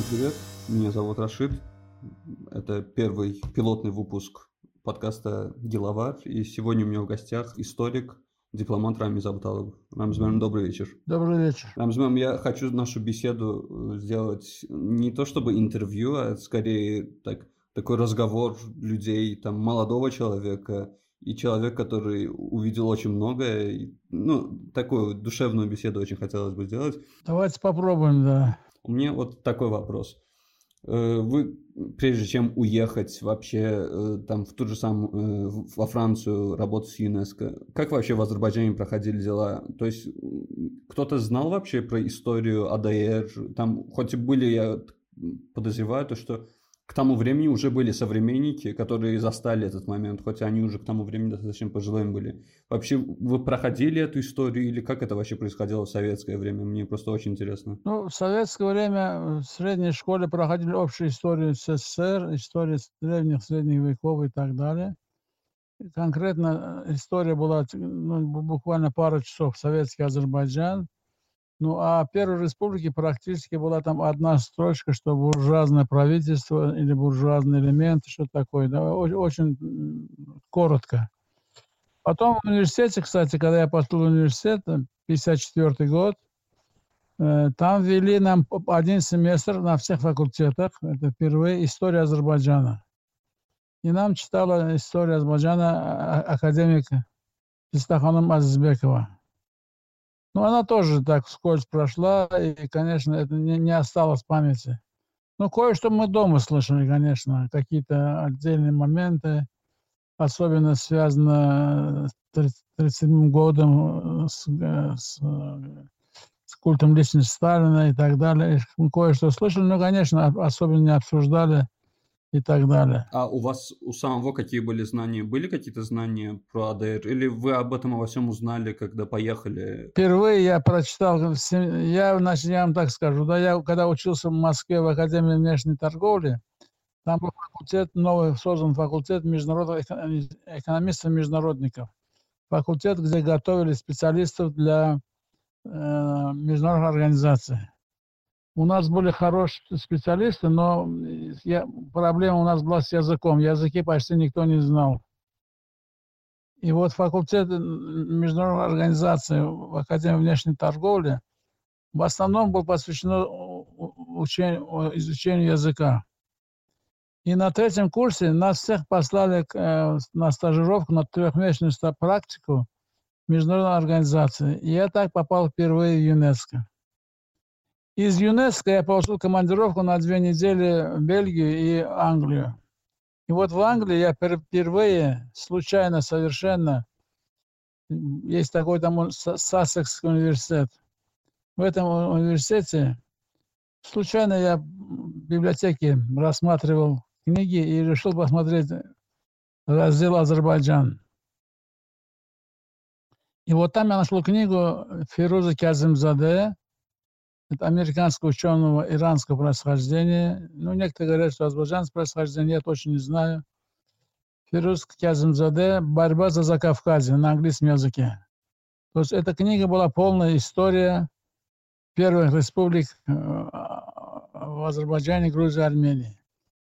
Всем привет, меня зовут Рашид. Это первый пилотный выпуск подкаста «Деловар». И сегодня у меня в гостях историк, дипломат Рамиз Абуталов. Рамзмем, добрый вечер. Добрый вечер. Рамзмем, я хочу нашу беседу сделать не то чтобы интервью, а скорее так, такой разговор людей, там, молодого человека и человек, который увидел очень многое. Ну, такую душевную беседу очень хотелось бы сделать. Давайте попробуем, да. У меня вот такой вопрос. Э, вы, прежде чем уехать вообще э, там в ту же самую, э, во Францию работать с ЮНЕСКО, как вообще в Азербайджане проходили дела? То есть кто-то знал вообще про историю АДР? Там, хоть и были, я подозреваю, то, что к тому времени уже были современники, которые застали этот момент, хотя они уже к тому времени достаточно пожилыми были. Вообще, вы проходили эту историю или как это вообще происходило в советское время? Мне просто очень интересно. Ну, в советское время в средней школе проходили общую историю СССР, историю древних средних веков и так далее. Конкретно история была ну, буквально пару часов советский Азербайджан – ну, а Первой Республике практически была там одна строчка, что буржуазное правительство или буржуазные элементы, что такое. Да, очень коротко. Потом в университете, кстати, когда я поступил в университет, 54 год, э, там ввели нам один семестр на всех факультетах. Это впервые история Азербайджана. И нам читала история Азербайджана а, а, академик Пистаханом Азизбекова. Ну, она тоже так вскользь прошла, и, конечно, это не, не осталось в памяти. Ну, кое-что мы дома слышали, конечно, какие-то отдельные моменты, особенно связано с 1937 годом, с, э, с, с культом личности Сталина и так далее. Кое-что слышали, но, конечно, особенно не обсуждали и так далее. А у вас у самого какие были знания? Были какие-то знания про АДР? Или вы об этом во всем узнали, когда поехали? Впервые я прочитал, я, значит, я вам так скажу, да, я когда учился в Москве в Академии внешней торговли, там был факультет, новый создан факультет международных экономистов-международников. Факультет, где готовили специалистов для э, международных организаций. У нас были хорошие специалисты, но я, проблема у нас была с языком. Языки почти никто не знал. И вот факультет международной организации в Академии внешней торговли в основном был посвящен учению, изучению языка. И на третьем курсе нас всех послали э, на стажировку, на трехмесячную практику международной организации. И я так попал впервые в ЮНЕСКО. Из ЮНЕСКО я получил командировку на две недели в Бельгию и Англию. И вот в Англии я впервые, случайно совершенно, есть такой там Сассекский университет. В этом университете случайно я в библиотеке рассматривал книги и решил посмотреть раздел Азербайджан. И вот там я нашел книгу Фируза Казимзаде это американского ученого иранского происхождения. Ну, некоторые говорят, что азербайджанского происхождения, я точно не знаю. Фируз Кязымзаде «Борьба за Закавказье» на английском языке. То есть эта книга была полная история первых республик э, в Азербайджане, Грузии, Армении.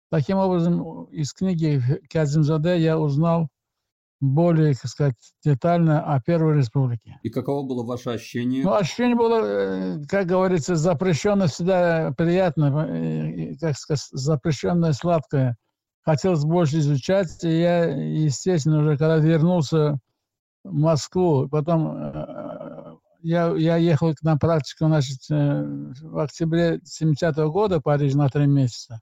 Таким образом, из книги Кязымзаде я узнал более, так сказать, детально о Первой Республике. И каково было ваше ощущение? Ну, ощущение было, э, как говорится, запрещенно всегда приятно, э, как сказать, запрещенное сладкое. Хотелось больше изучать, и я, естественно, уже когда вернулся в Москву, потом э, я, я ехал на практику, значит, в октябре 70-го года в Париж на три месяца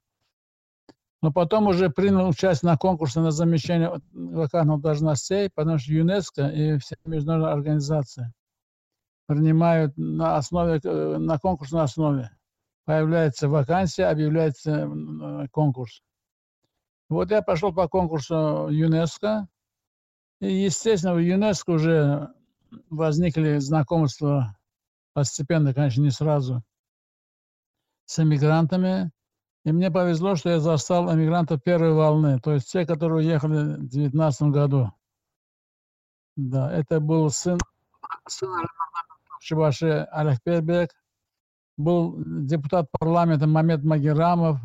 но потом уже принял участие на конкурсе на замещение вакантных должностей, потому что ЮНЕСКО и все международные организации принимают на основе, э, на конкурсной основе. Появляется вакансия, объявляется конкурс. Вот я пошел по конкурсу ЮНЕСКО, и, естественно, в ЮНЕСКО уже возникли знакомства постепенно, конечно, не сразу, с эмигрантами, и мне повезло, что я застал эмигрантов первой волны, то есть те, которые уехали в 2019 году. Да, это был сын, сын Чебаши Алехбербек, был депутат парламента Мамед Магерамов,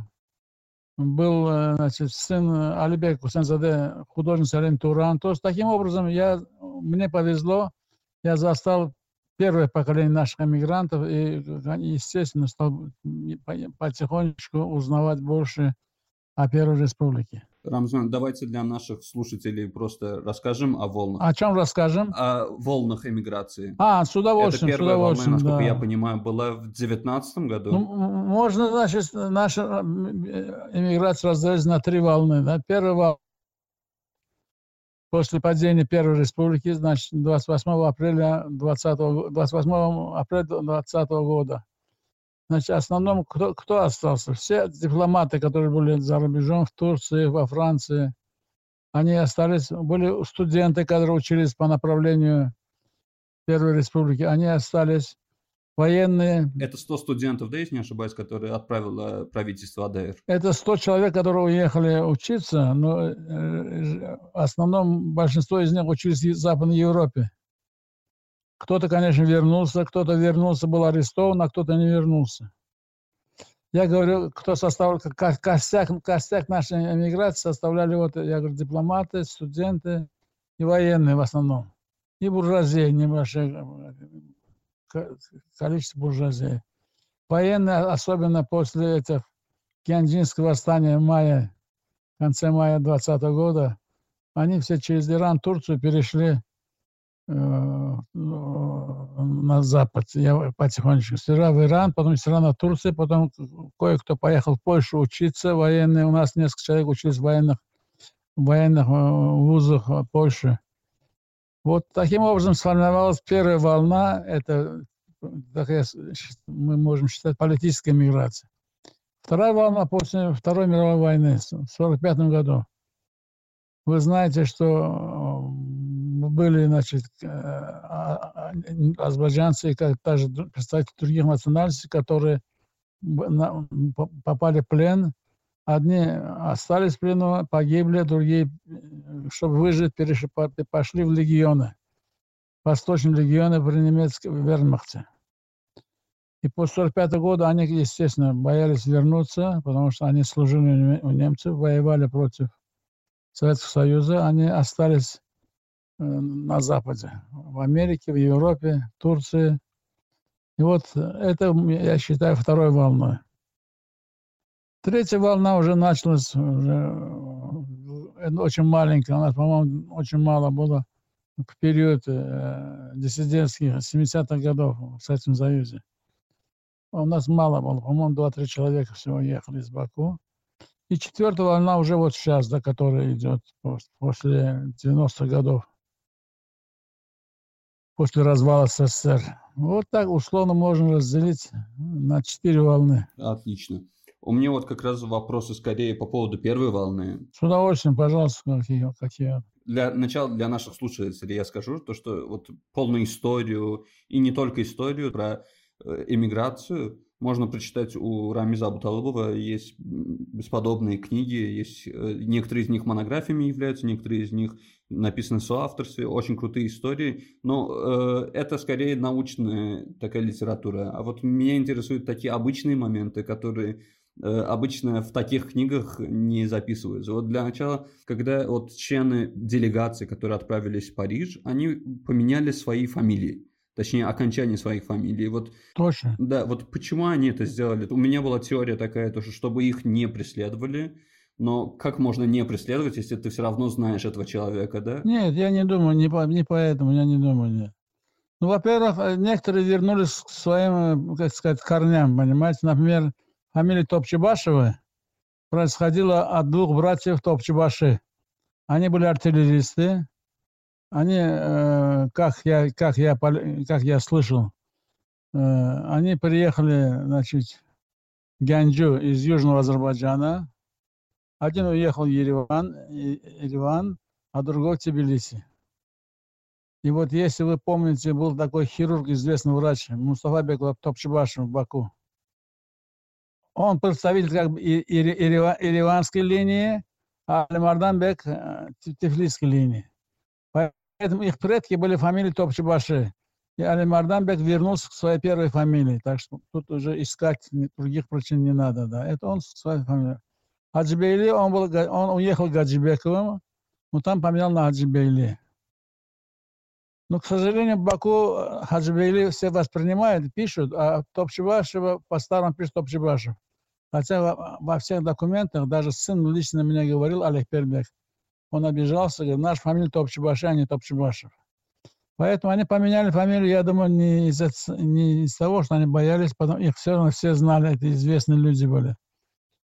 был э, значит, сын Алибек Хусензаде, художник Салим Туран. То есть таким образом я, мне повезло, я застал первое поколение наших эмигрантов и, естественно, стал потихонечку узнавать больше о Первой Республике. Рамзан, давайте для наших слушателей просто расскажем о волнах. О чем расскажем? О волнах эмиграции. А, с удовольствием. Это первая волна, насколько да. я понимаю, была в девятнадцатом году. Ну, можно, значит, наша эмиграция разделить на три волны. Да? Первая волна после падения Первой Республики, значит, 28 апреля 20, 28 апреля 2020 года. Значит, в основном кто, кто остался? Все дипломаты, которые были за рубежом в Турции, во Франции, они остались, были студенты, которые учились по направлению Первой Республики, они остались военные. Это 100 студентов, да, если не ошибаюсь, которые отправило правительство АДР? Это 100 человек, которые уехали учиться, но э, в основном большинство из них учились в Западной Европе. Кто-то, конечно, вернулся, кто-то вернулся, был арестован, а кто-то не вернулся. Я говорю, кто составлял, костяк, костяк нашей эмиграции составляли, вот, я говорю, дипломаты, студенты и военные в основном. И буржуазия небольшое количество буржуазии. Военные, особенно после этих Кианджинского восстания в конце мая 2020 года, они все через Иран, Турцию перешли Э, на запад. Я потихонечку. Сперва в Иран, потом сперва на Турцию, потом кое-кто поехал в Польшу учиться. Военные, у нас несколько человек учились в военных, в военных э, вузах Польши. Вот таким образом сформировалась первая волна, это, мы можем считать, политическая миграция. Вторая волна после Второй мировой войны в 1945 году. Вы знаете, что были, значит, э, а, а, азербайджанцы, как также представители других национальностей, которые попали в плен. Одни остались в плену, погибли, другие, чтобы выжить, перешли, пошли в легионы. Восточные легионы при немецком вермахте. И после 1945 года они, естественно, боялись вернуться, потому что они служили у немцев, воевали против Советского Союза. Они остались Э, на Западе, в Америке, в Европе, Турции. И вот это, я считаю, второй волной. Третья волна уже началась, уже э, очень маленькая, у нас, по-моему, очень мало было в период э, диссидентских 70-х годов в Советском Союзе. У нас мало было, по-моему, 2-3 человека всего ехали из Баку. И четвертая волна уже вот сейчас, да, которая идет после 90-х годов после развала СССР. Вот так условно можно разделить на четыре волны. Отлично. У меня вот как раз вопросы скорее по поводу первой волны. С удовольствием, пожалуйста, какие. какие. Для начала, для наших слушателей я скажу, то, что вот полную историю, и не только историю, про э, эмиграцию можно прочитать у Рамиза Абуталыбова. Есть бесподобные книги, есть э, некоторые из них монографиями являются, некоторые из них написаны в соавторстве, очень крутые истории, но э, это скорее научная такая литература. А вот меня интересуют такие обычные моменты, которые обычно в таких книгах не записываются. Вот для начала, когда вот члены делегации, которые отправились в Париж, они поменяли свои фамилии точнее, окончание своих фамилий. Вот, Точно. Да, вот почему они это сделали? У меня была теория такая, то, что чтобы их не преследовали, но как можно не преследовать, если ты все равно знаешь этого человека, да? Нет, я не думаю, не, по, не поэтому, я не думаю, нет. Ну, во-первых, э, некоторые вернулись к своим, э, как сказать, корням, понимаете? Например, фамилия Топчебашева происходила от двух братьев Топчебаши. Они были артиллеристы. Они, э, как, я, как, я, как я слышал, э, они приехали, значит, Гянджу из Южного Азербайджана, один уехал в Ереван, Ереван, а другой в Тбилиси. И вот если вы помните, был такой хирург, известный врач, Мустафа Беков Топчебашев в Баку. Он представитель как бы Ереванской линии, а Алимардан Бек э, Тифлисской линии. Поэтому их предки были фамилии Топчебаши. И Али Марданбек вернулся к своей первой фамилии. Так что тут уже искать других причин не надо. Да. Это он своей фамилией. Хаджибейли, он, был, он уехал к Гаджибековым, но там поменял на Хаджибейли. Но, к сожалению, в Баку э, Хаджибейли все воспринимают, пишут, а Топчебашева по-старому пишет Топчебашев. Хотя во, во всех документах, даже сын лично мне говорил, Олег Пербек, он обижался, говорит, наш фамилия Топчебашев, а не Топчебашев. Поэтому они поменяли фамилию, я думаю, не из-за не из того, что они боялись, потому их все равно все знали, это известные люди были.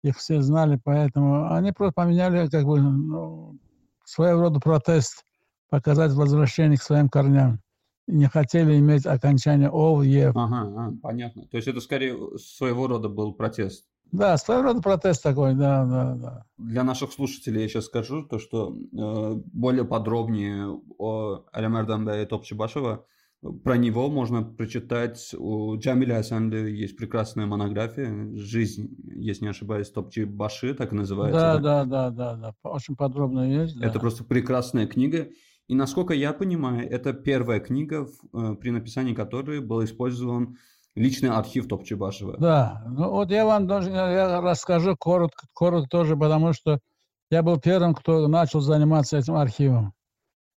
Их все знали, поэтому они просто поменяли как бы ну, своего рода протест показать возвращение к своим корням. Не хотели иметь окончание ов, ев. Ага, ага, понятно. То есть это скорее своего рода был протест. Да, своего рода протест такой, да, да, да. Для наших слушателей я сейчас скажу то, что э, более подробнее о Алямарданбе и Топчебашева про него можно прочитать у Джамиля Асанды есть прекрасная монография «Жизнь, если не ошибаюсь, Топчи Баши», так и называется. Да, да, да, да, да, очень подробно есть. Да. Это просто прекрасная книга. И насколько я понимаю, это первая книга, э, при написании которой был использован личный архив Топчебашева. Да, ну вот я вам даже я расскажу коротко, коротко тоже, потому что я был первым, кто начал заниматься этим архивом.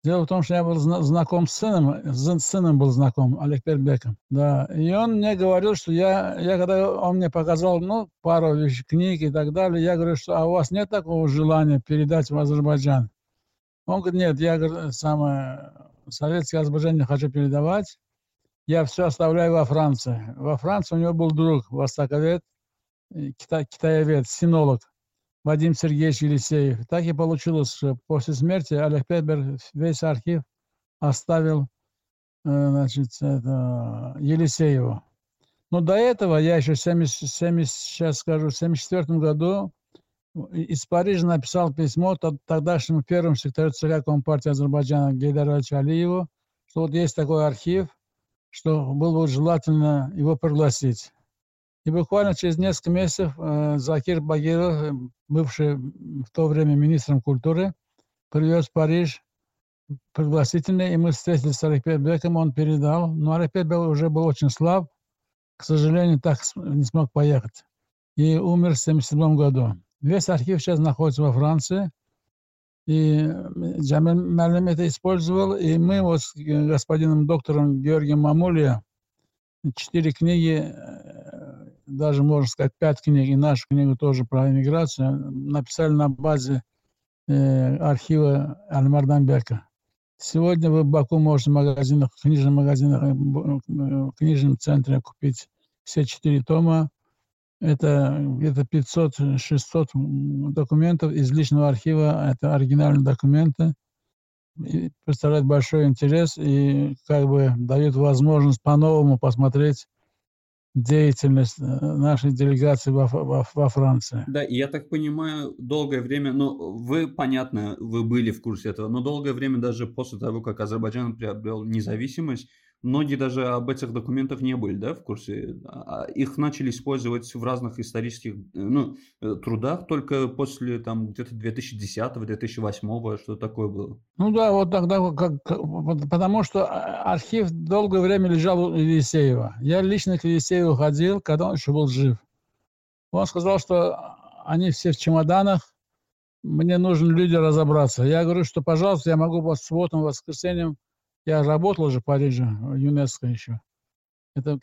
Дело в том, что я был знаком с сыном, с сыном был знаком, Олег Пербеком, да, и он мне говорил, что я, я когда он мне показал, ну, пару вещей, книг и так далее, я говорю, что а у вас нет такого желания передать в Азербайджан? Он говорит, нет, я говорю, самое, советский Азербайджан не хочу передавать, я все оставляю во Франции. Во Франции у него был друг, востоковед, кита, китаевед, синолог, Вадим Сергеевич Елисеев. Так и получилось, что после смерти Олег Петбер весь архив оставил э, значит, это, Елисееву. Но до этого я еще в 70, 70, сейчас скажу, в 74 году из Парижа написал письмо тогдашнему первому секретарю ЦК Компартии Азербайджана Гейдару Алиеву, что вот есть такой архив, что было бы желательно его пригласить. И буквально через несколько месяцев э, Закир Багиров, э, бывший в то время министром культуры, привез в Париж пригласительный, и мы встретились с Арикпетбеком, он передал. Но Арикпетбек уже был очень слаб, к сожалению, так не смог поехать. И умер в 1977 году. Весь архив сейчас находится во Франции. И Джамиль Марлем это использовал. И мы вот с господином доктором Георгием Мамулия четыре книги, э, даже можно сказать пять книг, и нашу книгу тоже про иммиграцию, написали на базе э, архива Альмарданбека. Сегодня вы в Баку можете в магазинах, в книжных магазинах, э, в книжном центре купить все четыре тома это где-то 500-600 документов из личного архива. Это оригинальные документы. И представляет большой интерес и как бы дает возможность по-новому посмотреть деятельность э, нашей делегации во, во, во Франции. Да, я так понимаю, долгое время, ну, вы, понятно, вы были в курсе этого, но долгое время даже после того, как Азербайджан приобрел независимость, многие даже об этих документах не были, да, в курсе. А, их начали использовать в разных исторических э, ну, э, трудах только после там где-то 2010-2008, что такое было. Ну да, вот тогда, как, потому что а, архив долгое время лежал у Елисеева. Я лично к Елисееву ходил, когда он еще был жив. Он сказал, что они все в чемоданах, мне нужны люди разобраться. Я говорю, что, пожалуйста, я могу вас субботам, воскресеньем я работал уже в Париже, в ЮНЕСКО еще. Это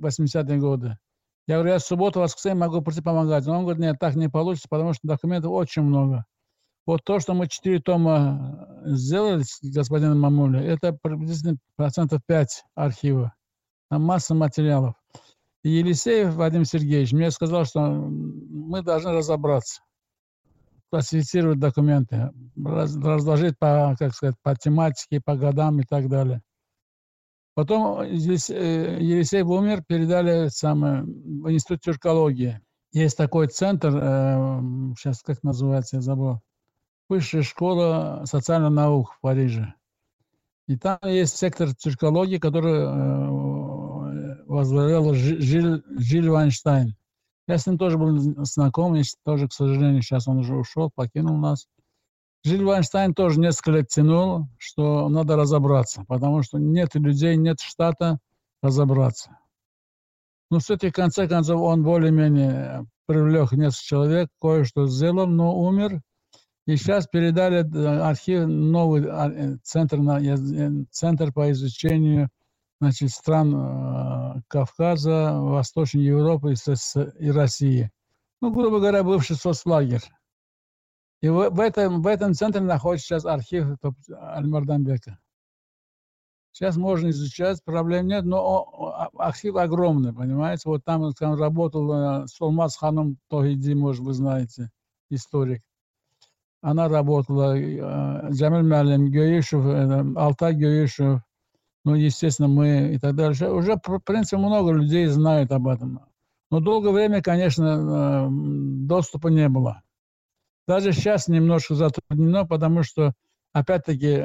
80-е годы. Я говорю, я в субботу, воскресенье могу прийти помогать. Но он говорит, нет, так не получится, потому что документов очень много. Вот то, что мы четыре тома э, сделали с господином Мамули, это приблизительно процентов 5 архива. Там масса материалов. И Елисеев Вадим Сергеевич мне сказал, что мы должны разобраться классифицировать документы, раз, разложить по, как сказать, по тематике, по годам и так далее. Потом здесь э, Елисей умер, передали самое, в Институт тюркологии. Есть такой центр, э, сейчас как называется, я забыл, Высшая школа социальных наук в Париже. И там есть сектор тюркологии, который э, возглавлял Жиль, Жиль Вайнштейн. Я с ним тоже был знаком, и тоже, к сожалению, сейчас он уже ушел, покинул нас. Жиль Вайнштейн тоже несколько лет тянул, что надо разобраться, потому что нет людей, нет штата разобраться. Ну, все-таки, в конце концов, он более-менее привлек несколько человек, кое-что сделал, но умер. И сейчас передали э, архив, новый а, э, центр, э, центр по изучению значит, стран Кавказа, Восточной Европы и России. Ну, грубо говоря, бывший соцлагерь. И в, этом, в этом центре находится сейчас архив Аль-Марданбека. Сейчас можно изучать, проблем нет, но а, архив огромный, понимаете. Вот там, там работал Солмаз Ханом Тохиди, может, вы знаете, историк. Она работала, э, Джамиль Мялем, Геишев, э, Алтай Геишев, ну, естественно, мы и так далее. Уже, в принципе, много людей знают об этом. Но долгое время, конечно, э, доступа не было. Даже сейчас немножко затруднено, потому что, опять-таки,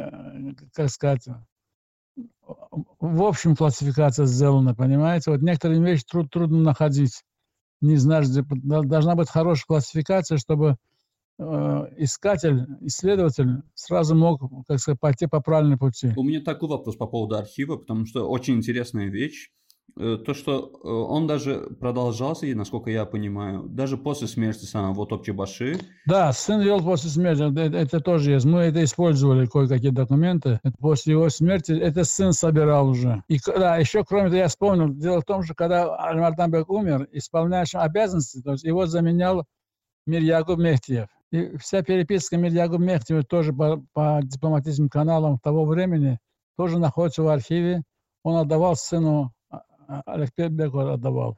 как сказать, в общем классификация сделана, понимаете? Вот некоторые вещи труд, трудно находить. Не знаешь, где, должна быть хорошая классификация, чтобы Э, искатель, исследователь сразу мог, как сказать, пойти по правильной пути. У меня такой вопрос по поводу архива, потому что очень интересная вещь. Э, то, что э, он даже продолжался, насколько я понимаю, даже после смерти самого Топчебаши. Да, сын вел после смерти, это, это тоже есть. Мы это использовали, кое-какие документы. Это после его смерти это сын собирал уже. И да, еще кроме того, я вспомнил, дело в том, что когда Альмартамбек умер, исполняющим обязанности, то есть его заменял Мирьягуб Мехтиев. И вся переписка Мирьягу Мехтева тоже по, по дипломатическим каналам того времени тоже находится в архиве. Он отдавал сыну, а, а, Алексею отдавал.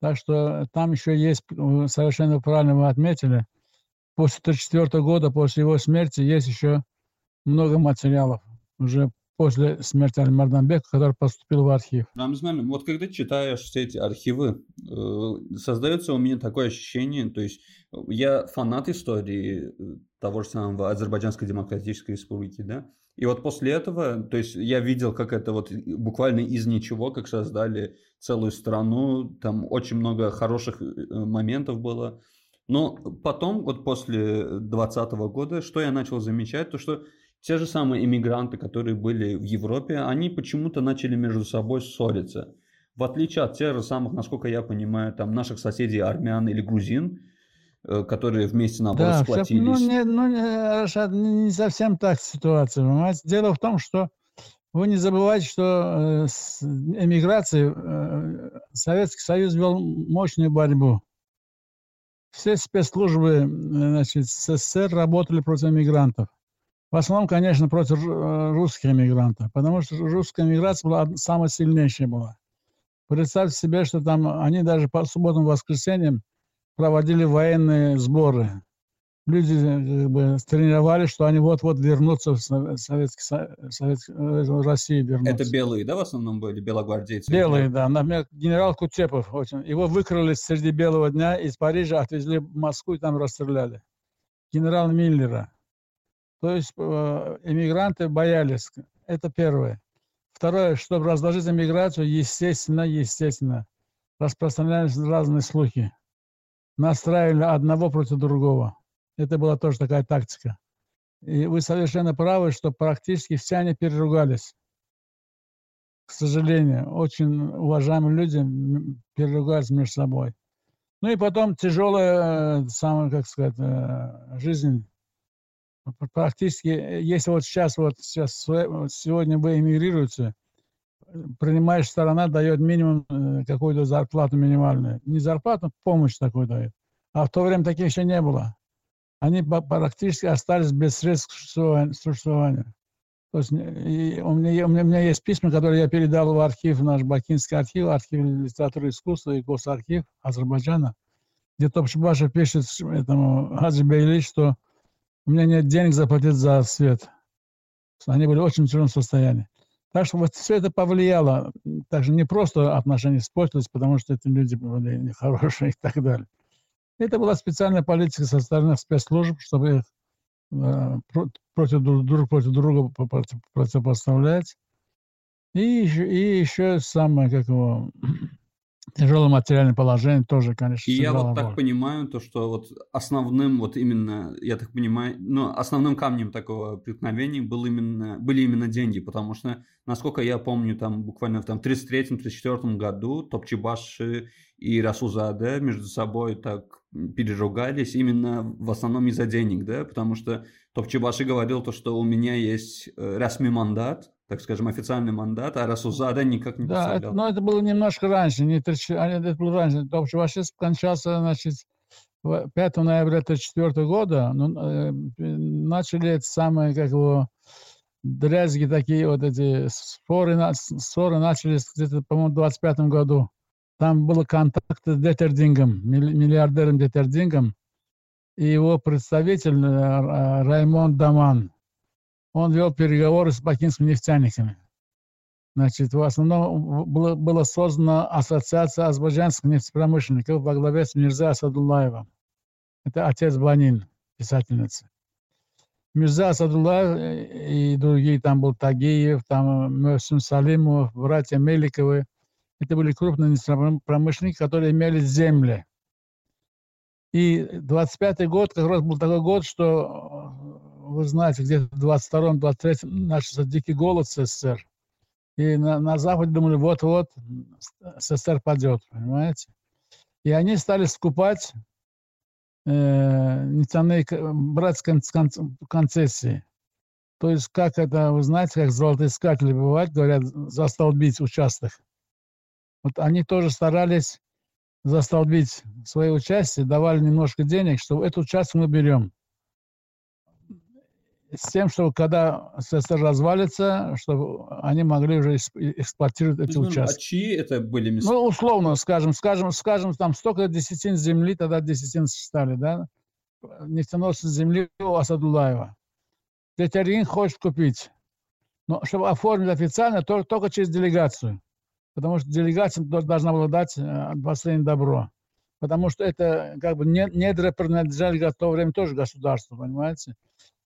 Так что там еще есть, совершенно правильно вы отметили, после 1934 года, после его смерти, есть еще много материалов уже после смерти Аль-Марданбека, который поступил в архив. Рамзман, вот когда читаешь все эти архивы, э, создается у меня такое ощущение, то есть я фанат истории э, того же самого Азербайджанской Демократической Республики, да, и вот после этого, то есть я видел, как это вот буквально из ничего, как создали целую страну, там очень много хороших э, моментов было. Но потом, вот после 2020 года, что я начал замечать, то что те же самые иммигранты, которые были в Европе, они почему-то начали между собой ссориться. В отличие от тех же самых, насколько я понимаю, там наших соседей армян или грузин, э, которые вместе наоборот да, сплотились. Ну, не, ну не, Рашад, не совсем так ситуация, понимаете? Дело в том, что вы не забывайте, что э, с эмиграцией э, Советский Союз вел мощную борьбу. Все спецслужбы значит, СССР работали против эмигрантов. В основном, конечно, против э, русских эмигрантов, потому что русская эмиграция была самая сильнейшая была. Представьте себе, что там они даже по субботам и воскресеньям проводили военные сборы. Люди э, как бы тренировались, что они вот-вот вернутся в Советский, Советский, э, в Россию вернутся. Это белые, да, в основном были, белогвардейцы? Белые, да. Например, генерал Кутепов, очень. его выкрали среди белого дня, из Парижа отвезли в Москву и там расстреляли. Генерал Миллера то есть э, эмигранты боялись. Это первое. Второе, чтобы разложить эмиграцию, естественно, естественно, распространялись разные слухи. Настраивали одного против другого. Это была тоже такая тактика. И вы совершенно правы, что практически все они переругались. К сожалению, очень уважаемые люди переругались между собой. Ну и потом тяжелая, э, самая, как сказать, э, жизнь практически, э, если вот сейчас, вот сейчас, сегодня вы эмигрируете, принимаешь сторона дает минимум э, какую-то зарплату минимальную. Не зарплату, помощь такую дает. А в то время таких еще не было. Они практически остались без средств к существованию. То есть и у, меня, у, меня, у меня есть письма, которые я передал в архив, наш Бакинский архив, архив литературы и искусства и госархив Азербайджана, где Топшибаша пишет этому Хаджи Бейли, что у меня нет денег заплатить за свет. Они были очень в тяжелом состоянии. Так что вот все это повлияло. Также не просто отношения испортились, потому что эти люди были нехорошие и так далее. Это была специальная политика со стороны спецслужб, чтобы их э, против, друг против друга противопоставлять. И еще, и еще самое, как его, тяжелое материальное положение тоже, конечно. И я вот так понимаю, то, что вот основным, вот именно, я так понимаю, ну, основным камнем такого преткновения был именно, были именно деньги, потому что, насколько я помню, там буквально в там, 33-34 году Топчебаши и Расузаде между собой так переругались именно в основном из-за денег, да, потому что Топчебаши говорил то, что у меня есть э, расми мандат, так скажем, официальный мандат, а Расузада никак не да, это, но это было немножко раньше, не 30, а, это было раньше. Топчебаши скончался, значит, 5 ноября 1934 года, ну, э, начали это самое, как его, дрязги такие, вот эти споры, ссоры начались где-то, по-моему, в 25 году. Там был контакт с Детердингом, миллиардером Детердингом, и его представитель э, Раймонд Даман. Он вел переговоры с бакинскими нефтяниками. Значит, в основном было, была создана ассоциация азербайджанских нефтепромышленников во главе с Мирза Асадуллаевым. Это отец Банин, писательницы. Мирза Асадуллаев и другие, там был Тагиев, там Мосин Салимов, братья Меликовы – это были крупные промышленники, которые имели земли. И 25-й год как раз был такой год, что, вы знаете, где-то в 22-м, 23-м начался дикий голод в СССР. И на, на Западе думали, вот-вот СССР падет, понимаете? И они стали скупать э, нефтяные, брать кон, кон, концессии. То есть, как это, вы знаете, как золотоискатели бывают, говорят, застолбить участок. Вот они тоже старались застолбить свое участие, давали немножко денег, что этот участок мы берем. С тем, что когда СССР развалится, чтобы они могли уже эксплуатировать эти ну, участки. А чьи это были места? Ну, условно, скажем, скажем, скажем, там столько десятин земли, тогда десятин стали, да, нефтеносной земли у Асадулаева. Тетерин хочет купить. Но чтобы оформить официально, только, только через делегацию потому что делегация должна была дать э, последнее добро. Потому что это как бы недра принадлежали в то время тоже государству, понимаете?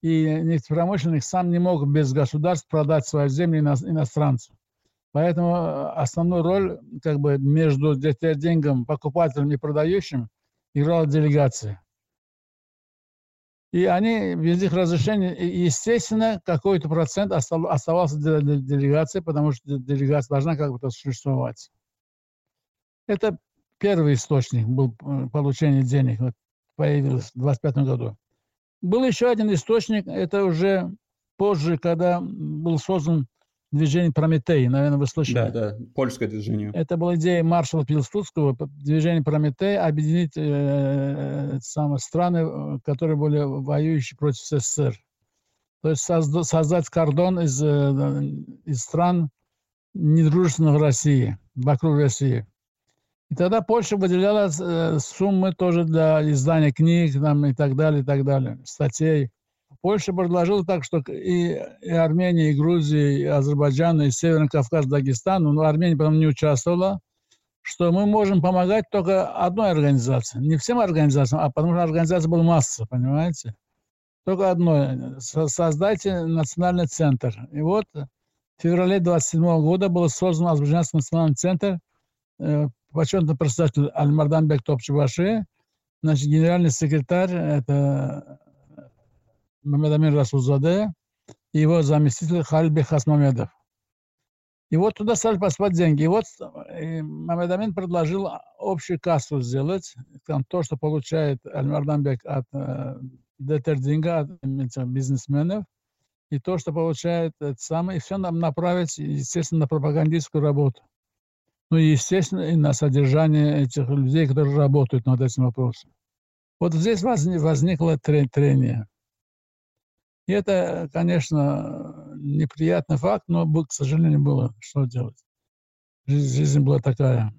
И нефтепромышленник сам не мог без государства продать свою землю иностранцу. Поэтому э, основную роль как бы между деньгом покупателем и продающим играла делегация. И они без их разрешения, естественно, какой-то процент оставался для делегации, потому что делегация должна как бы существовать. Это первый источник был э, получения денег, вот, появился в 25 году. Был еще один источник, это уже позже, когда был создан движение Прометей, наверное, вы слышали. Да, да, польское движение. Это была идея маршала Пилсудского, движение Прометей, объединить э, самые страны, которые были воюющие против СССР. То есть созда- создать кордон из, э, из стран недружественных России, вокруг России. И тогда Польша выделяла э, суммы тоже для издания книг там, и так далее, и так далее, статей. Польша предложила так, что и, и Армения, и Грузия, и Азербайджан, и Северный Кавказ, Дагестан, но Армения потом не участвовала, что мы можем помогать только одной организации. Не всем организациям, а потому что организация была масса, понимаете? Только одной. Создайте национальный центр. И вот в феврале 27 года был создан Азербайджанский национальный центр, э, почетный председатель Альмарданбек Топчебаши, значит, генеральный секретарь, это Мамедамин Расулзаде и его заместитель Хальби Хасмамедов. И вот туда стали посылать деньги. И вот э, Мамедамин предложил общую кассу сделать, там то, что получает Альмардамбек от э, Детердинга, от бизнесменов, и то, что получает это самое, и все нам направить, естественно, на пропагандистскую работу. Ну естественно, и на содержание этих людей, которые работают над этим вопросом. Вот здесь возникло трение. И это, конечно, неприятный факт, но, к сожалению, было. Что делать? Жизнь была такая.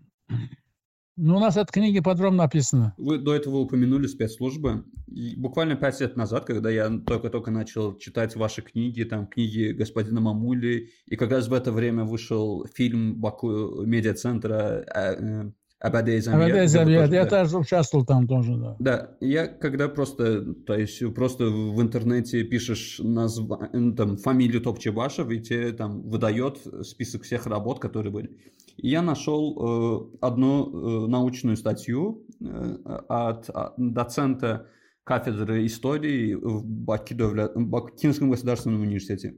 Ну, у нас от книги подробно написано. Вы до этого упомянули спецслужбы. И буквально пять лет назад, когда я только-только начал читать ваши книги, там книги господина Мамули, и как раз в это время вышел фильм Баку медиацентра э, Абаде Замият, я тоже участвовал там тоже, да. Да, я когда просто, то есть просто в интернете пишешь назва... там, фамилию Топчебашев, и тебе там выдает список всех работ, которые были. И я нашел э, одну э, научную статью э, от, от доцента кафедры истории в Бакинском государственном университете.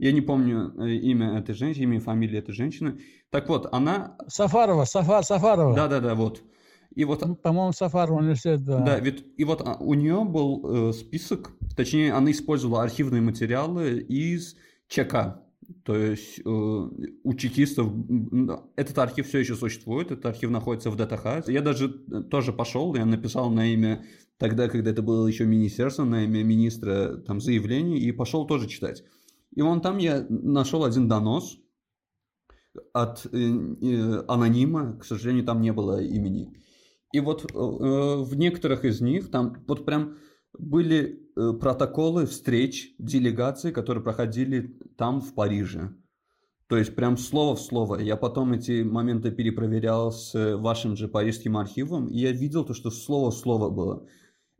Я не помню э, имя этой женщины, имя и фамилию этой женщины. Так вот, она... Сафарова, Сафа, Сафарова. Да-да-да, вот. И вот... Ну, по-моему, Сафарова университет, да. Да, ведь, и вот а, у нее был э, список, точнее, она использовала архивные материалы из ЧК. То есть э, у чекистов этот архив все еще существует, этот архив находится в ДТХ. Я даже э, тоже пошел, я написал на имя тогда, когда это было еще министерство, на имя министра там заявление, и пошел тоже читать. И вон там я нашел один донос от э, э, анонима, к сожалению, там не было имени. И вот э, в некоторых из них там вот прям были э, протоколы встреч делегаций, которые проходили там, в Париже. То есть прям слово в слово. Я потом эти моменты перепроверял с вашим же парижским архивом, и я видел то, что слово в слово было.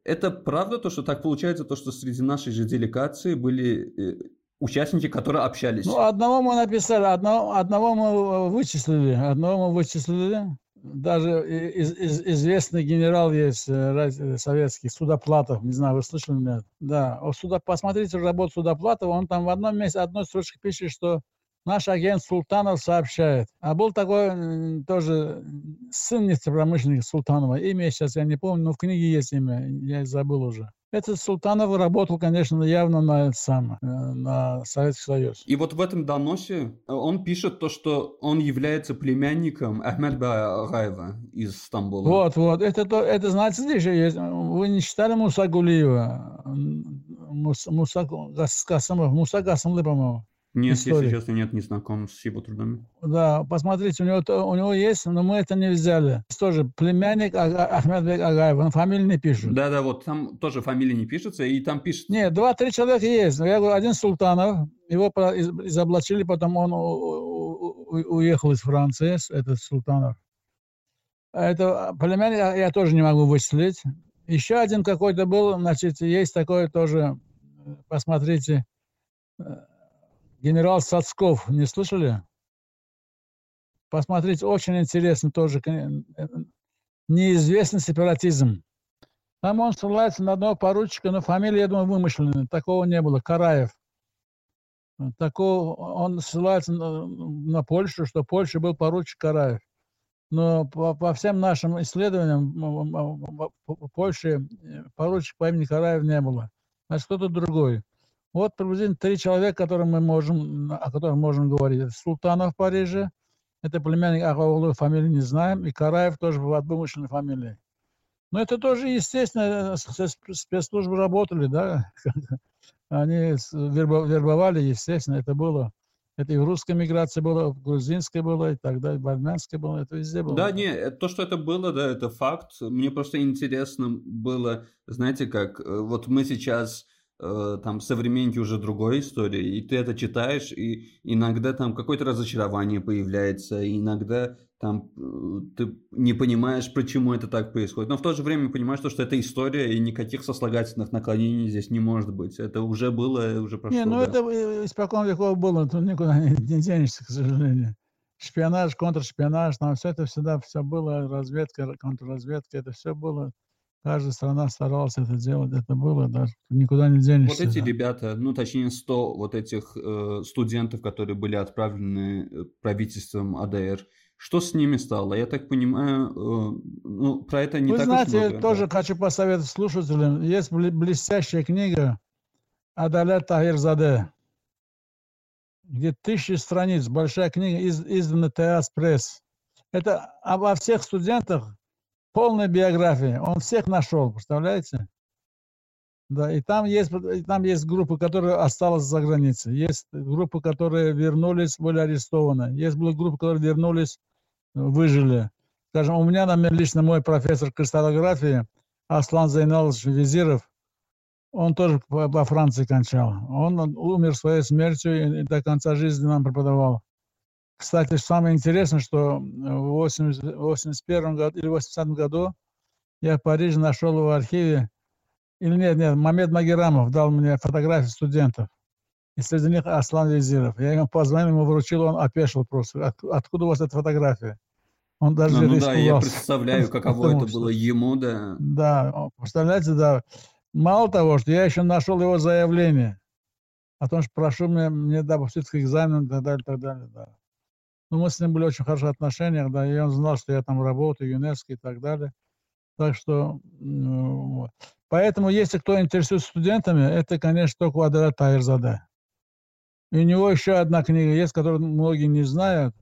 Это правда то, что так получается, то, что среди нашей же делегации были э, участники, которые общались? Ну, одного мы написали, одного, одного мы вычислили, одного мы вычислили. Даже из, из, известный генерал есть э, советский, Судоплатов, не знаю, вы слышали нет? Да, Суда, посмотрите работу Судоплатова, он там в одном месте, одной строчке пишет, что наш агент Султанов сообщает. А был такой тоже сын нефтепромышленника Султанова, имя сейчас я не помню, но в книге есть имя, я забыл уже. Этот Султанов работал, конечно, явно на самое, э, на Советский Союз. И вот в этом доносе э, он пишет то, что он является племянником Ахмед Агаева из Стамбула. Вот, вот. Это, то, это здесь же есть. Вы не читали Муса Гулиева? Муса, Муса Гасымов, Муса Гасымлы, по-моему. Нет, истории. если честно, нет, не знаком с его трудами. Да, посмотрите, у него, у него есть, но мы это не взяли. Тоже племянник Ахмедбек Агаев, он фамилии не пишет. Да, да, вот там тоже фамилии не пишется, и там пишет... Нет, два-три человека есть. Я говорю, один Султанов, его изоблачили, потом он уехал из Франции, этот Султанов. А это племянник я тоже не могу вычислить. Еще один какой-то был, значит, есть такой тоже, посмотрите, Генерал Сацков, не слышали? Посмотрите, очень интересно тоже. Неизвестный сепаратизм. Там он ссылается на одного поручика, но фамилия, я думаю, вымышленная. Такого не было. Караев. Такого, он ссылается на, на Польшу, что Польша был поручик Караев. Но по, по всем нашим исследованиям в Польше поручик по имени Караев не было. Значит, кто-то другой. Вот приблизительно три человека, которым мы можем, о которых можем говорить. Это Султанов в Париже, это племянник Агаулы, фамилию не знаем, и Караев тоже в вымышленной фамилии. Но это тоже, естественно, спецслужбы работали, да, они вербовали, естественно, это было. Это и в русской миграции было, в грузинской было, и так далее, в армянской было, это везде было. Да, не, то, что это было, да, это факт. Мне просто интересно было, знаете, как э, вот мы сейчас Э, там современники уже другой истории, и ты это читаешь, и иногда там какое-то разочарование появляется, иногда там э, ты не понимаешь, почему это так происходит, но в то же время понимаешь, что это история, и никаких сослагательных наклонений здесь не может быть. Это уже было, уже прошло. Не, ну да. это испокон веков было, тут никуда не, не денешься, к сожалению. Шпионаж, контршпионаж, там все это всегда все было, разведка, контрразведка, это все было Каждая страна старалась это делать, это было, даже никуда не денешься. Вот эти ребята, ну точнее 100 вот этих э, студентов, которые были отправлены э, правительством АДР, что с ними стало? Я так понимаю, э, ну, про это не Вы так знаете, много. тоже да. хочу посоветовать слушателям. Есть блестящая книга Адалет Тахирзаде, где тысячи страниц, большая книга, из, издана ТАС Пресс. Это обо всех студентах, полная биография. Он всех нашел, представляете? Да, и там есть, и там есть группы, которые осталась за границей. Есть группы, которые вернулись, были арестованы. Есть группы, которые вернулись, выжили. Скажем, у меня, например, лично мой профессор кристаллографии Аслан Зайналович Визиров, он тоже во Франции кончал. Он умер своей смертью и до конца жизни нам преподавал. Кстати, самое интересное, что в 81 году или 80 году я в Париже нашел в архиве, или нет, нет, Мамед Магерамов дал мне фотографии студентов. И среди них Аслан Визиров. Я ему позвонил, ему вручил, он опешил просто. От, откуда у вас эта фотография? Он даже ну, ну да, я представляю, каково это было ему, да. Да, представляете, да. Мало того, что я еще нашел его заявление о том, что прошу мне, мне допустить к экзамену и так далее, и так далее, да. Ну, мы с ним были очень хороших отношениях, да, и он знал, что я там работаю, ЮНЕСКО и так далее. Так что, ну, поэтому, если кто интересуется студентами, это, конечно, только Адалат Тайрзаде. И у него еще одна книга есть, которую многие не знают,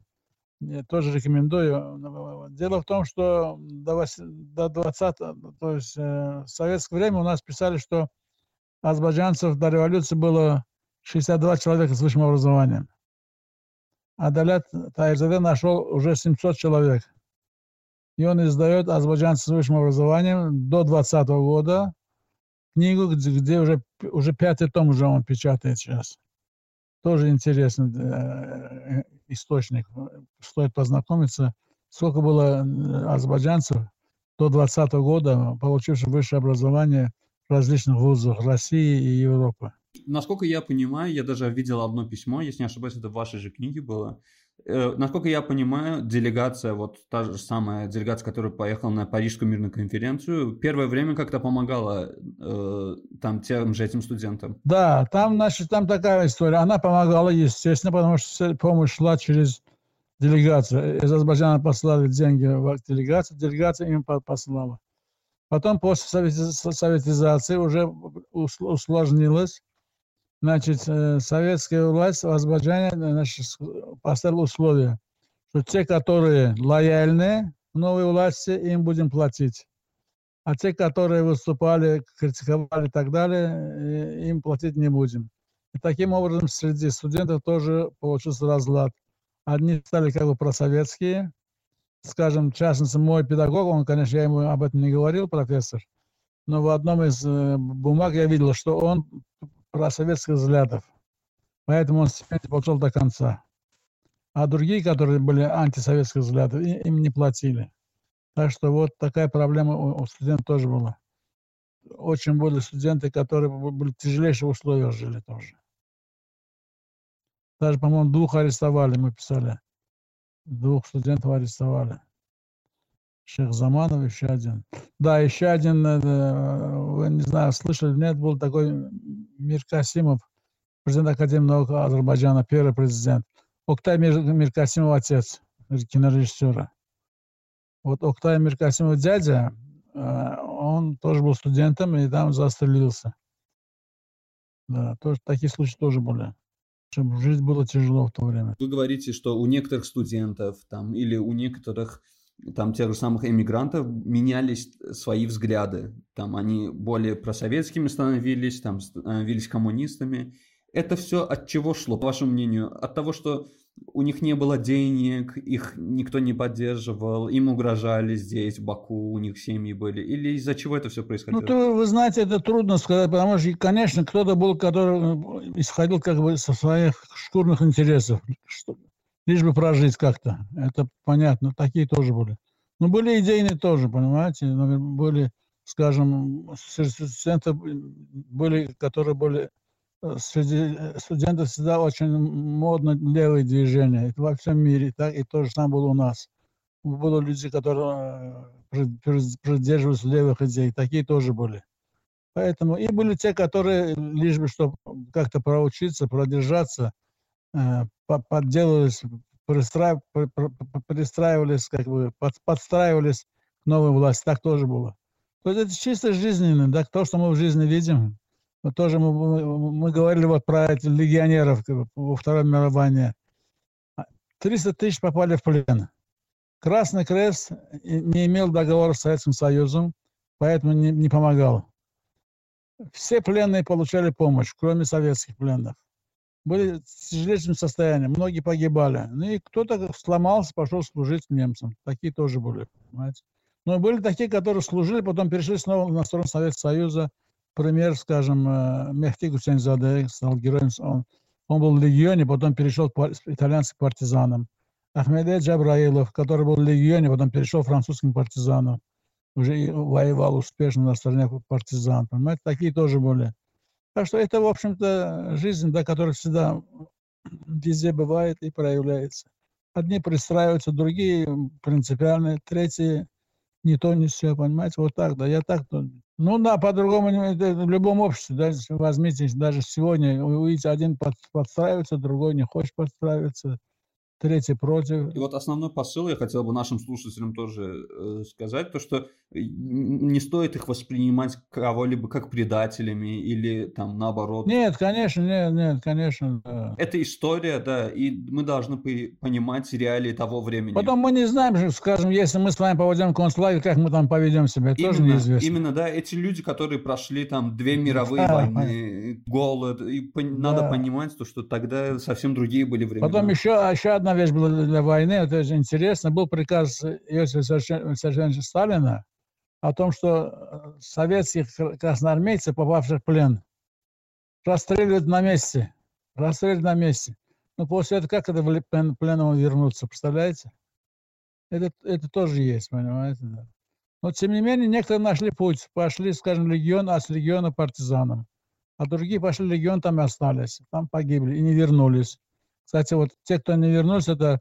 я тоже рекомендую. Дело в том, что до 20 то есть э, в советское время у нас писали, что азербайджанцев до революции было 62 человека с высшим образованием. А Далят Тайрзаде нашел уже 700 человек. И он издает азербайджанцев с высшим образованием до 20 года книгу, где, где уже, уже пятый том уже он печатает сейчас. Тоже интересный э, источник. Стоит познакомиться. Сколько было азербайджанцев до 20 года, получивших высшее образование в различных вузах России и Европы. Насколько я понимаю, я даже видел одно письмо, если не ошибаюсь, это в вашей же книге было. Э, насколько я понимаю, делегация, вот та же самая делегация, которая поехала на Парижскую мирную конференцию, первое время как-то помогала э, там тем же этим студентам. Да, там, значит, там такая история. Она помогала, естественно, потому что помощь шла через делегацию. Из Азербайджана послали деньги в делегацию, делегация им послала. Потом после советизации уже усложнилось. Значит, э, советская власть в Азербайджане значит, поставила условия, что те, которые лояльны новой власти, им будем платить. А те, которые выступали, критиковали и так далее, э, им платить не будем. И таким образом среди студентов тоже получился разлад. Одни стали как бы просоветские, скажем, в частности, мой педагог, он, конечно, я ему об этом не говорил, профессор, но в одном из э, бумаг я видел, что он просоветских взглядов. Поэтому он стипендию получил до конца. А другие, которые были антисоветских взглядов, им не платили. Так что вот такая проблема у студентов тоже была. Очень были студенты, которые были в тяжелейших условиях жили тоже. Даже, по-моему, двух арестовали, мы писали. Двух студентов арестовали. Шех Заманов еще один. Да, еще один, э, вы не знаю, слышали, нет, был такой Мир Касимов, президент Академии наук Азербайджана, первый президент. Октай Мир, Мир Касимов отец, кинорежиссера. Вот Октай Мир Касимов дядя, э, он тоже был студентом и там застрелился. Да, тоже, такие случаи тоже были. Жизнь была тяжело в то время. Вы говорите, что у некоторых студентов там или у некоторых там тех же самых эмигрантов менялись свои взгляды. Там они более просоветскими становились, там становились коммунистами. Это все от чего шло, по вашему мнению? От того, что у них не было денег, их никто не поддерживал, им угрожали здесь, в Баку, у них семьи были? Или из-за чего это все происходило? Ну, то, вы знаете, это трудно сказать, потому что, конечно, кто-то был, который исходил как бы со своих шкурных интересов, лишь бы прожить как-то. Это понятно, такие тоже были. Но были идейные тоже, понимаете, были, скажем, студенты были, которые были э, среди студентов всегда очень модно левые движения. Это во всем мире, так и то же самое было у нас. Были люди, которые э, придерживались левых идей, такие тоже были. Поэтому и были те, которые лишь бы, чтобы как-то проучиться, продержаться, Э, подделывались, перестраивались, как бы подстраивались к новой власти. Так тоже было. То есть это чисто жизненно, да, то, что мы в жизни видим. Вот тоже мы, мы, мы говорили вот про этих легионеров во Второй мировой войне. 300 тысяч попали в плен. Красный Крест не имел договора с Советским Союзом, поэтому не, не помогал. Все пленные получали помощь, кроме советских пленных были в тяжелейшем состоянии, многие погибали. Ну и кто-то сломался, пошел служить немцам. Такие тоже были, понимаете. Но были такие, которые служили, потом перешли снова на сторону Советского Союза. Пример, скажем, э, Мехти Гусейнзаде стал героем. Он, он был в легионе, потом перешел к итальянским партизанам. Ахмеде Джабраилов, который был в легионе, потом перешел французским партизанам. Уже воевал успешно на стороне партизан. Понимаете, такие тоже были. Так что это, в общем-то, жизнь, да, которая всегда везде бывает и проявляется. Одни пристраиваются, другие принципиальные, третьи не то, не все, понимаете, вот так, да, я так, ну да, по-другому, в любом обществе, да, возьмите, даже сегодня, увидите, один подстраивается, другой не хочет подстраиваться, третий против. И вот основной посыл я хотел бы нашим слушателям тоже э, сказать, то что не стоит их воспринимать кого-либо как предателями или там наоборот. Нет, конечно, нет, нет, конечно. Да. Это история, да, и мы должны понимать реалии того времени. Потом мы не знаем, скажем, если мы с вами поведем концлагерь, как мы там поведем себя, именно, тоже неизвестно. Именно, да, эти люди, которые прошли там две мировые да, войны, голод, и по- да. надо понимать, то, что тогда совсем другие были времена. Потом еще, еще одна вещь была для войны, это очень интересно, был приказ Иосифа Виссарионовича Сталина, о том, что э, советских красноармейцев, попавших в плен, расстреливают на месте. Расстреливают на месте. Но после этого как это в пленом вернуться, представляете? Это, это тоже есть, понимаете? Да. Но, тем не менее, некоторые нашли путь. Пошли, скажем, легион, а с легиона партизанам. А другие пошли в легион, там и остались. Там погибли и не вернулись. Кстати, вот те, кто не вернулись, это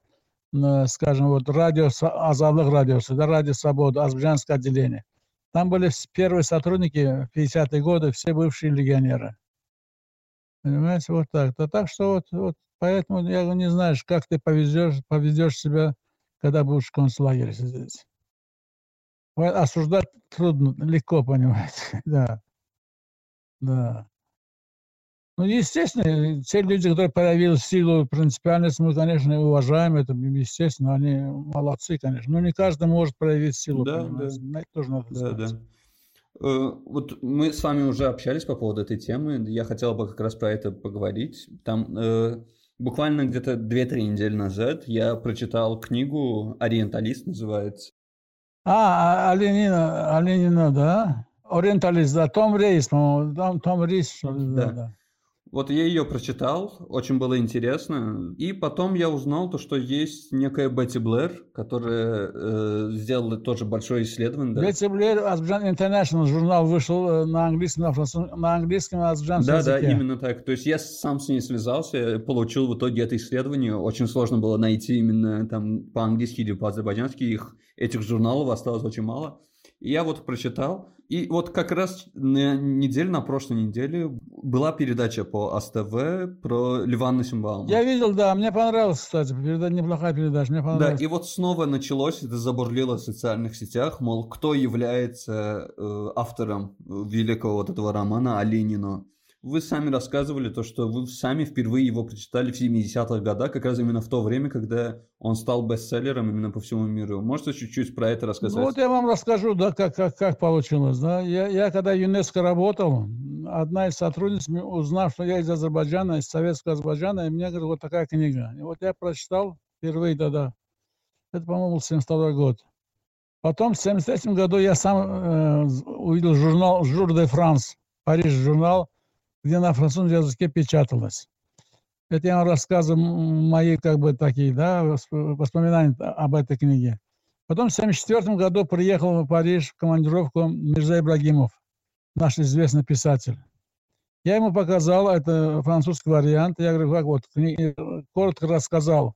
скажем, вот радио, Азалых радиосы, да, радио Свобода, Азербайджанское отделение. Там были первые сотрудники 50-е годы, все бывшие легионеры. Понимаете, вот так. Да так что вот, вот поэтому я не знаю, как ты повезешь, поведешь себя, когда будешь в концлагере сидеть. Осуждать трудно, легко, понимаете, да. Да. Ну, естественно, те люди, которые проявили силу принципиальность, мы, конечно, уважаем это, естественно, они молодцы, конечно. Но не каждый может проявить силу, да, понимаете? Да. Это тоже надо да, сказать. Да. Э, вот мы с вами уже общались по поводу этой темы. Я хотел бы как раз про это поговорить. Там э, буквально где-то 2-3 недели назад я прочитал книгу «Ориенталист» называется. А, Оленина, Оленина, да? Ориенталист, да, Том Рейс, по-моему, Том Рейс, что ли, да. да. Вот я ее прочитал, очень было интересно. И потом я узнал то, что есть некая Бетти Блэр, которая э, сделала тоже большое исследование. Да? Бетти Блэр, Азербайджан International журнал вышел э, на английском, на, французском, на английском азербайджанском Да, языке. да, именно так. То есть я сам с ней связался, получил в итоге это исследование. Очень сложно было найти именно там по-английски или по-азербайджански. Их, этих журналов осталось очень мало. И я вот прочитал, и вот как раз на неделю, на прошлой неделе была передача по АСТВ про Ливана Симбаума. Я видел, да, мне понравилось, кстати, передача, неплохая передача, мне понравилось. Да, и вот снова началось, это забурлило в социальных сетях, мол, кто является э, автором великого вот этого романа о Ленину. Вы сами рассказывали то, что вы сами впервые его прочитали в 70-х годах, как раз именно в то время, когда он стал бестселлером именно по всему миру. Можете чуть-чуть про это рассказать? Ну, вот я вам расскажу, да, как, как, как получилось. Да. Я, я когда ЮНЕСКО работал, одна из сотрудниц, узнав, что я из Азербайджана, из Советского Азербайджана, и мне говорит, вот такая книга. И вот я прочитал впервые тогда. Это, по-моему, 72 год. Потом в 73 году я сам э, увидел журнал «Жур де Франс», Париж журнал, где на французском языке печаталось. Это я вам рассказываю мои, как бы, такие, да, воспоминания об этой книге. Потом в 1974 году приехал в Париж в командировку Мирза Ибрагимов, наш известный писатель. Я ему показал, это французский вариант, я говорю, как вот, книга, коротко рассказал.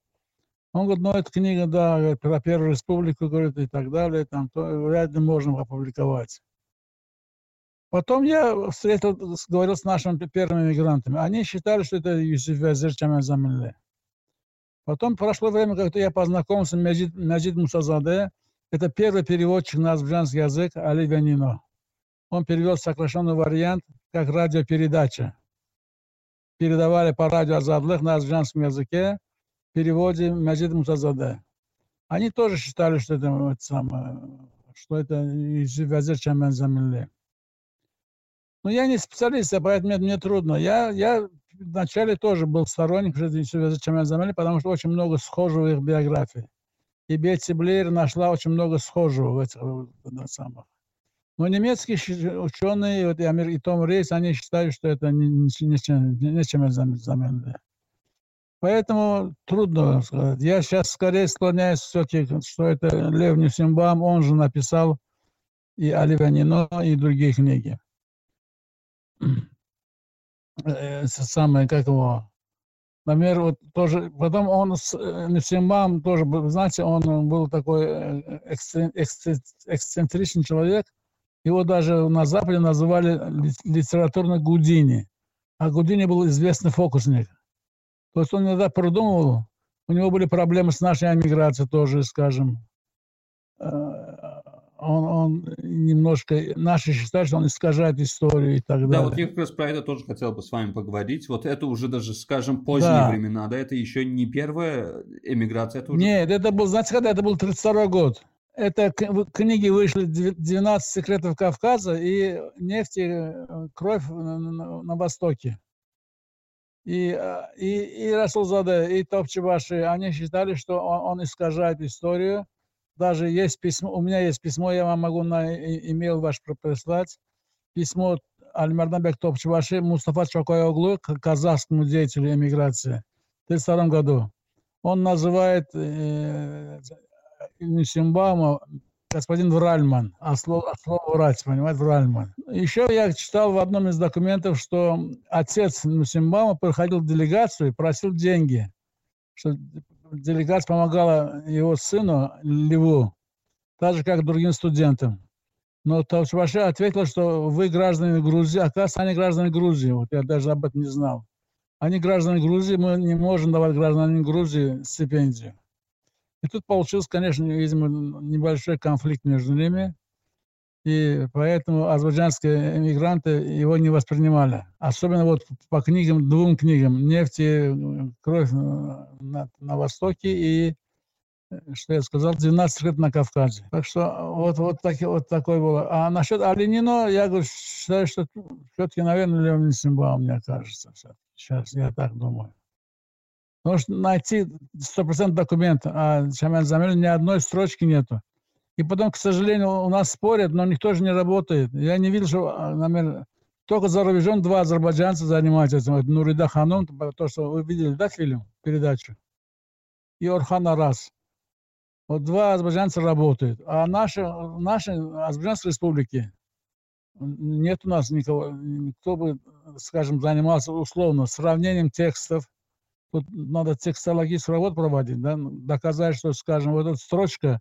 Он говорит, ну, эта книга, да, про Первую Республику, говорит, и так далее, там, то вряд ли можно опубликовать. Потом я встретил, говорил с нашими первыми мигрантами. Они считали, что это Юсиф Вазир Чамазамилли. Потом прошло время, как-то я познакомился с Меджид, Меджид Мусазаде. Это первый переводчик на азербайджанский язык Али Вянино. Он перевел сокращенный вариант как радиопередача. Передавали по радио Азадлых на азербайджанском языке в переводе Меджид Мусазаде. Они тоже считали, что это, это самое, что это Юсиф Вазир Чамазамилли. Но я не специалист, поэтому мне трудно. Я, я вначале тоже был сторонник Чемпионата Замели, потому что очень много схожего в их биографии. И Бетти Блейр нашла очень много схожего в этих в самых. Но немецкие ученые, вот и, и Том Рейс, они считают, что это не, не, не, Замели. Поэтому трудно сказать. Я сейчас скорее склоняюсь все-таки, что это Лев Нефсимбам, он же написал и Оливия Нино, и другие книги. Это самое, как его, например, вот тоже, потом он с э, Нефсимбам тоже, знаете, он был такой э, эксцентричный человек, его даже на Западе называли литературно Гудини, а Гудини был известный фокусник. То есть он иногда продумывал, у него были проблемы с нашей эмиграцией тоже, скажем. Он, он немножко, наши считают, что он искажает историю и так далее. Да, вот я как раз про это тоже хотел бы с вами поговорить. Вот это уже даже, скажем, поздние да. времена, да, это еще не первая эмиграция, это уже... Нет, это был, знаете, когда это был 32 год. Это книги вышли «12 секретов Кавказа» и «Нефть и э, кровь на, на, на Востоке» и, э, и, и Расулзаде, и Топчебаши, они считали, что он, он искажает историю. Даже есть письмо, у меня есть письмо, я вам могу на имейл ваш прислать. Письмо Аль-Марданбек Топчебаши Мустафа к казахскому деятелю эмиграции в 1932 году. Он называет э, Симбама господин Вральман, а слово, а слово врать, понимаете, Вральман. Еще я читал в одном из документов, что отец Нусимбама проходил делегацию и просил деньги, что делегация помогала его сыну Леву, так же, как другим студентам. Но Тавчбаши ответил, что вы граждане Грузии, оказывается, они граждане Грузии. Вот я даже об этом не знал. Они граждане Грузии, мы не можем давать гражданам Грузии стипендию. И тут получился, конечно, видимо, небольшой конфликт между ними. И поэтому азербайджанские эмигранты его не воспринимали. Особенно вот по книгам, двум книгам «Нефть и кровь на, на Востоке» и, что я сказал, «12 лет на Кавказе». Так что вот, вот, так, вот такой было. А насчет Алинино, я говорю, считаю, что все-таки, наверное, Леон Нисимбаум, мне кажется. Сейчас я так думаю. Потому что найти 100% документ, а Шамиль Замиль ни одной строчки нету. И потом, к сожалению, у нас спорят, но никто же не работает. Я не видел, что, а, например, только за рубежом два азербайджанца занимаются этим. Это Нурида Ханум, то, что вы видели, да, фильм, передачу? И Орхан Арас. Вот два азербайджанца работают. А наши, наши Азербайджанской республики нет у нас никого, кто бы, скажем, занимался условно сравнением текстов, Тут надо текстологическую работу проводить, да, доказать, что, скажем, вот эта строчка,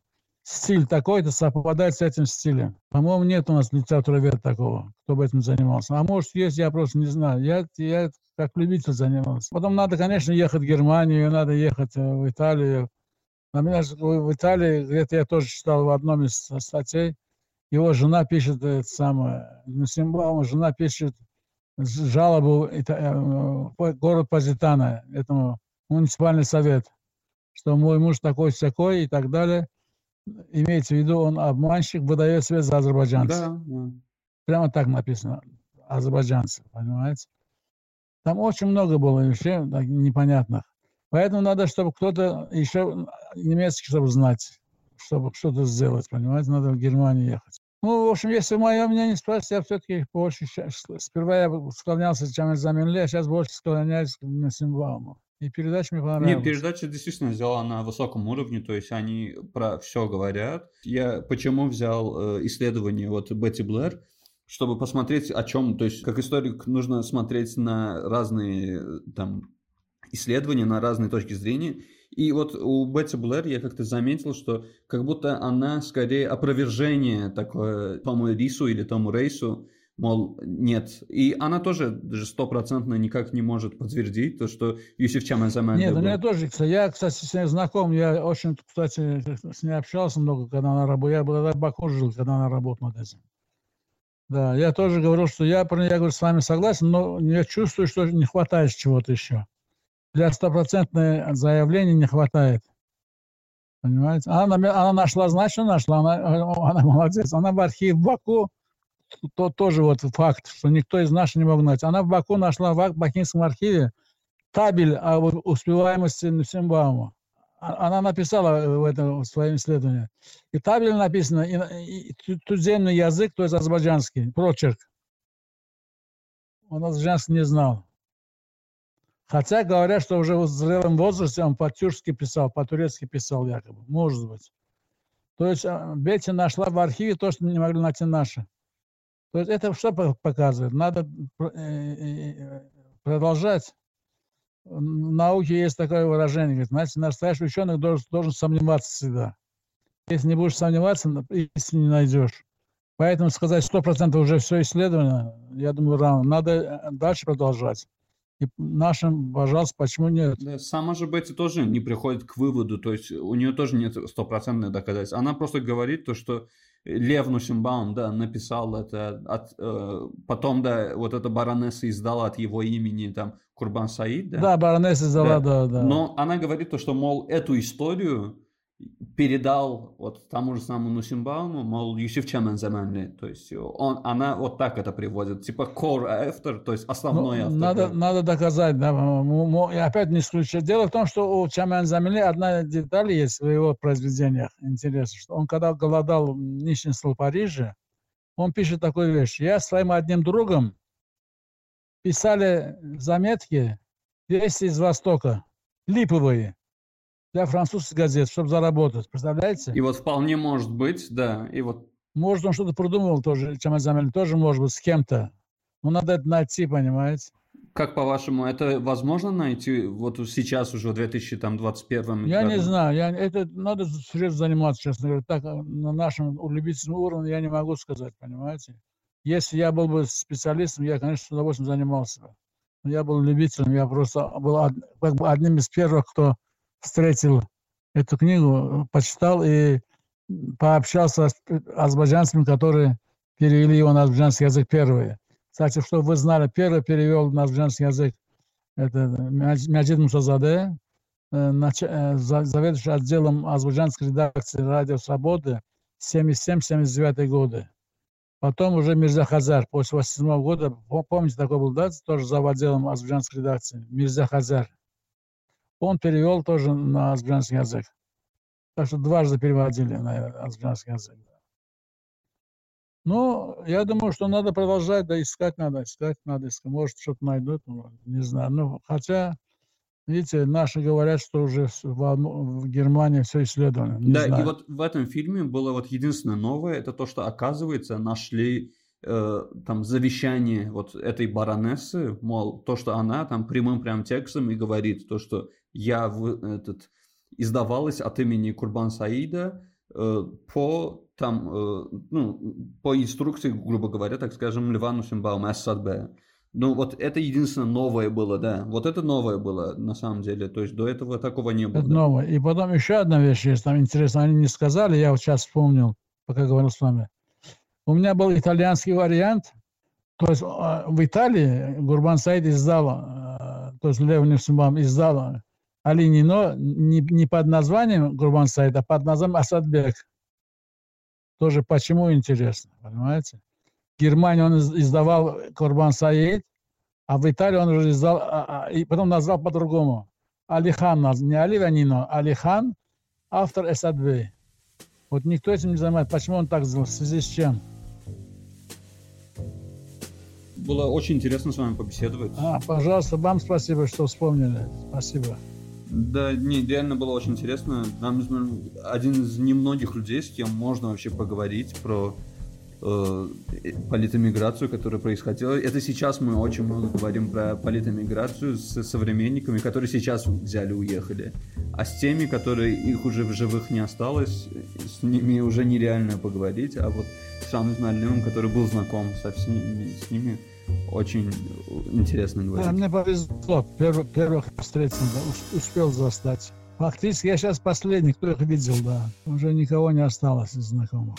стиль такой-то совпадает с этим стилем. По-моему, нет у нас литературовед такого, кто бы этим занимался. А может, есть, я просто не знаю. Я, я как любитель занимался. Потом надо, конечно, ехать в Германию, надо ехать э, в Италию. Например, в Италии, где-то я тоже читал в одном из статей, его жена пишет это самое, Нусимбаума, жена пишет жалобу э, город Позитана, этому муниципальный совет, что мой муж такой-сякой и так далее. Имеется в виду, он обманщик, выдает себя за азербайджанца. Да, да. Прямо так написано. Азербайджанцы, понимаете? Там очень много было вообще непонятных. Поэтому надо, чтобы кто-то еще немецкий, чтобы знать, чтобы что-то сделать, понимаете? Надо в Германию ехать. Ну, в общем, если мое мнение спрашивать, я все-таки больше... Сперва я склонялся к Джамиль Заминле, а сейчас больше склоняюсь к Насимбауму. И передача мне понравилась. Нет, передача действительно взяла на высоком уровне, то есть они про все говорят. Я почему взял э, исследование вот Бетти Блэр, чтобы посмотреть о чем, то есть как историк нужно смотреть на разные там исследования, на разные точки зрения, и вот у Бетти Блэр я как-то заметил, что как будто она скорее опровержение такое тому Рису или тому Рейсу, мол, нет. И она тоже даже стопроцентно никак не может подтвердить то, что Юсиф Чамазаман... Нет, у меня тоже, я, кстати, с ней знаком, я очень, кстати, с ней общался много, когда она работала, я был в Баку жил, когда она работала над этим. Да, я тоже говорил, что я, я говорю, с вами согласен, но я чувствую, что не хватает чего-то еще для стопроцентного заявления не хватает. Понимаете? Она, она нашла, значит, нашла. Она, она молодец. Она в архив в Баку, то тоже вот факт, что никто из наших не мог знать. Она в Баку нашла в Бакинском архиве табель о успеваемости Нусимбаума. Она написала в этом в своем исследовании. И табель написано, и, и туземный язык, то есть азербайджанский, прочерк. Он азербайджанский не знал. Хотя говорят, что уже в зрелом возрасте он по-тюркски писал, по-турецки писал якобы. Может быть. То есть а, Бетти нашла в архиве то, что не могли найти наши. То есть это что показывает? Надо э, э, продолжать. В науке есть такое выражение, говорит, знаете, настоящий ученый должен, должен сомневаться всегда. Если не будешь сомневаться, истины не найдешь. Поэтому сказать сто процентов уже все исследовано, я думаю, рано. Надо э, дальше продолжать. И нашим, пожалуйста, почему нет? Да, сама же Бетти тоже не приходит к выводу, то есть у нее тоже нет стопроцентных доказательств. Она просто говорит то, что Лев Нусимбаум, да, написал это, от, э, потом, да, вот эта баронесса издала от его имени, там, Курбан Саид, да? Да, баронесса издала, да, да. да. Но она говорит то, что, мол, эту историю передал вот тому же самому Нусимбауму, мол, Юсиф Чамензаменли. То есть он, она вот так это приводит. Типа core автор, то есть основной ну, автор. Надо, да. надо доказать, да. И опять не исключать. Дело в том, что у Чамензаменли одна деталь есть в его произведениях. Интересно, что он когда голодал в нищенстве в Париже, он пишет такую вещь. Я своим одним другом писали заметки вести из Востока, липовые для французских газет, чтобы заработать. Представляете? И вот вполне может быть, да. И вот... Может, он что-то придумал тоже, Чамазамель, тоже может быть с кем-то. Но надо это найти, понимаете? Как по-вашему, это возможно найти вот сейчас уже в 2021 Я году? не знаю, я, это надо серьезно заниматься, честно говоря. Так, на нашем любительском уровне я не могу сказать, понимаете? Если я был бы специалистом, я, конечно, с удовольствием занимался бы. Но я был любителем, я просто был как бы одним из первых, кто встретил эту книгу, почитал и пообщался с азербайджанцами, которые перевели его на азербайджанский язык первые. Кстати, чтобы вы знали, первый перевел на азербайджанский язык это Мяджид Мусазаде, э, э, заведующий отделом азербайджанской редакции «Радио Свободы» 77-79 годы. Потом уже Мирза Хазар после 87 года, помните, такой был, да, тоже за отделом азербайджанской редакции, Мирза Хазар он перевел тоже на азербайджанский язык. Так что дважды переводили на азербайджанский язык. Ну, я думаю, что надо продолжать, да, искать надо, искать надо, искать. Может, что-то найдут, ну, не знаю. Ну, хотя, видите, наши говорят, что уже в, в Германии все исследовано. Не да, знаю. и вот в этом фильме было вот единственное новое, это то, что, оказывается, нашли э, там завещание вот этой баронессы, мол, то, что она там прямым прям текстом и говорит, то, что я в, этот, издавалась от имени Курбан Саида э, по там, э, ну, по инструкции, грубо говоря, так скажем, Ливану Симбаум Ассадбе. Ну, вот это единственное новое было, да. Вот это новое было, на самом деле. То есть до этого такого не было. Это да. новое. И потом еще одна вещь есть, там интересно, они не сказали, я вот сейчас вспомнил, пока говорил с вами. У меня был итальянский вариант, то есть а, в Италии Гурбан Саид издал, а, то есть Лев Невсимбам издал Али Нино не, не под названием Гурбан Саид, а под названием Асадбек. Тоже почему интересно, понимаете? В Германии он издавал Курбан Саид, а в Италии он уже издал, а, а, и потом назвал по-другому. Алихан, не Али Ванино, Алихан, автор Эсадбей. Вот никто этим не занимается. Почему он так сделал? В связи с чем? Было очень интересно с вами побеседовать. А, пожалуйста, вам спасибо, что вспомнили. Спасибо. Да, не, реально было очень интересно. Нам один из немногих людей, с кем можно вообще поговорить про э, политэмиграцию, которая происходила. Это сейчас мы очень много говорим про политэмиграцию с современниками, которые сейчас взяли, уехали. А с теми, которые их уже в живых не осталось, с ними уже нереально поговорить. А вот с Шаном Измайлевым, который был знаком со всеми, с ними, очень интересно говорить. Да, мне повезло. Первых, первых встретил, да, успел застать. Фактически я сейчас последний, кто их видел, да. Уже никого не осталось из знакомых.